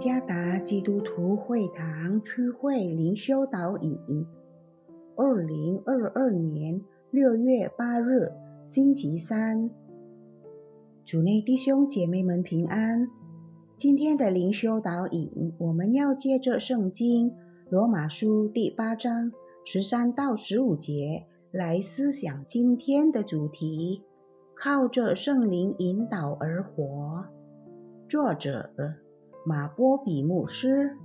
加达基督徒会堂区会灵修导引，二零二二年六月八日，星期三，主内弟兄姐妹们平安。今天的灵修导引，我们要借着圣经罗马书第八章十三到十五节来思想今天的主题：靠着圣灵引导而活。作者。马波比牧师，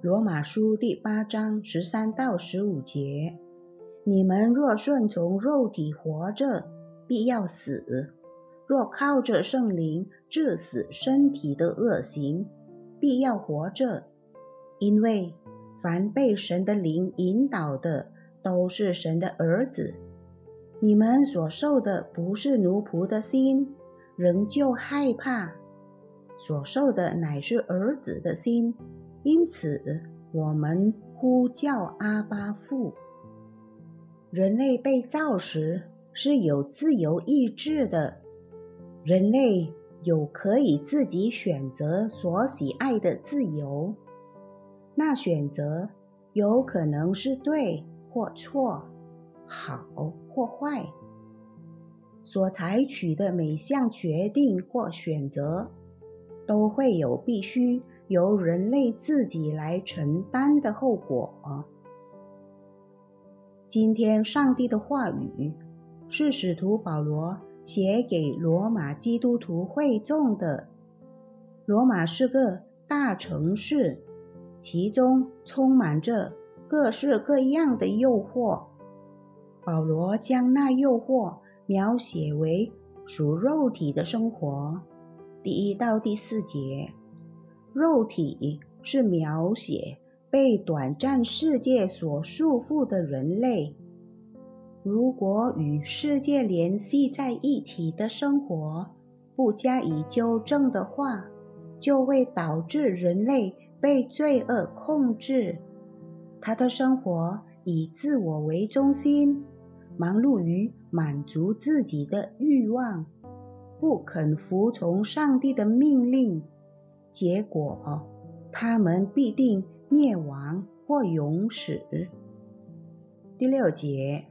罗马书第八章十三到十五节：你们若顺从肉体活着，必要死；若靠着圣灵致死身体的恶行，必要活着。因为凡被神的灵引导的，都是神的儿子。你们所受的不是奴仆的心，仍旧害怕。所受的乃是儿子的心，因此我们呼叫阿巴父。人类被造时是有自由意志的，人类有可以自己选择所喜爱的自由。那选择有可能是对或错，好或坏。所采取的每项决定或选择。都会有必须由人类自己来承担的后果。今天，上帝的话语是使徒保罗写给罗马基督徒会众的。罗马是个大城市，其中充满着各式各样的诱惑。保罗将那诱惑描写为属肉体的生活。第一到第四节，肉体是描写被短暂世界所束缚的人类。如果与世界联系在一起的生活不加以纠正的话，就会导致人类被罪恶控制。他的生活以自我为中心，忙碌于满足自己的欲望。不肯服从上帝的命令，结果他们必定灭亡或永死。第六节，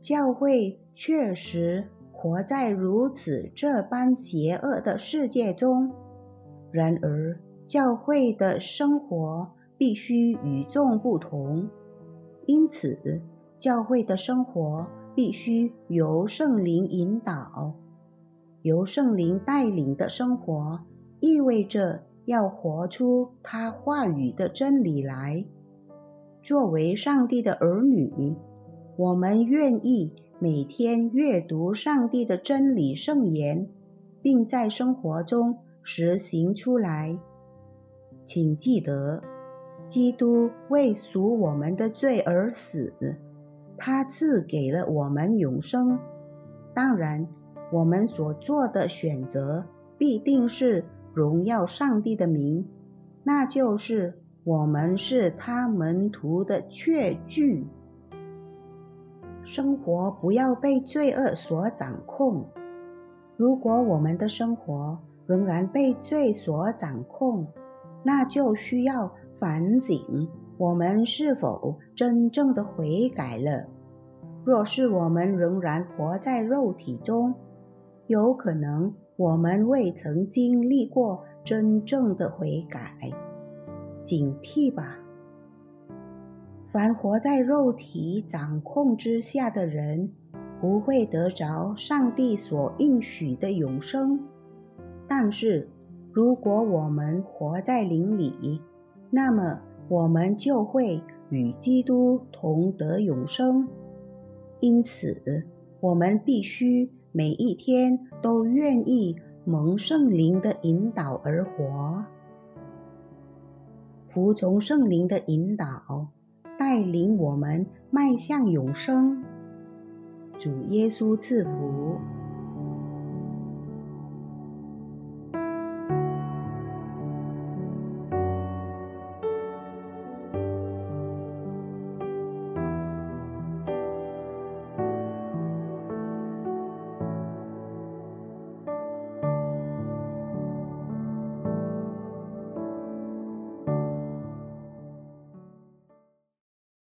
教会确实活在如此这般邪恶的世界中，然而教会的生活必须与众不同，因此教会的生活必须由圣灵引导。由圣灵带领的生活，意味着要活出他话语的真理来。作为上帝的儿女，我们愿意每天阅读上帝的真理圣言，并在生活中实行出来。请记得，基督为赎我们的罪而死，他赐给了我们永生。当然。我们所做的选择必定是荣耀上帝的名，那就是我们是他门徒的确据。生活不要被罪恶所掌控。如果我们的生活仍然被罪所掌控，那就需要反省我们是否真正的悔改了。若是我们仍然活在肉体中，有可能我们未曾经历过真正的悔改，警惕吧！凡活在肉体掌控之下的人，不会得着上帝所应许的永生。但是，如果我们活在灵里，那么我们就会与基督同得永生。因此，我们必须。每一天都愿意蒙圣灵的引导而活，服从圣灵的引导，带领我们迈向永生。主耶稣赐福。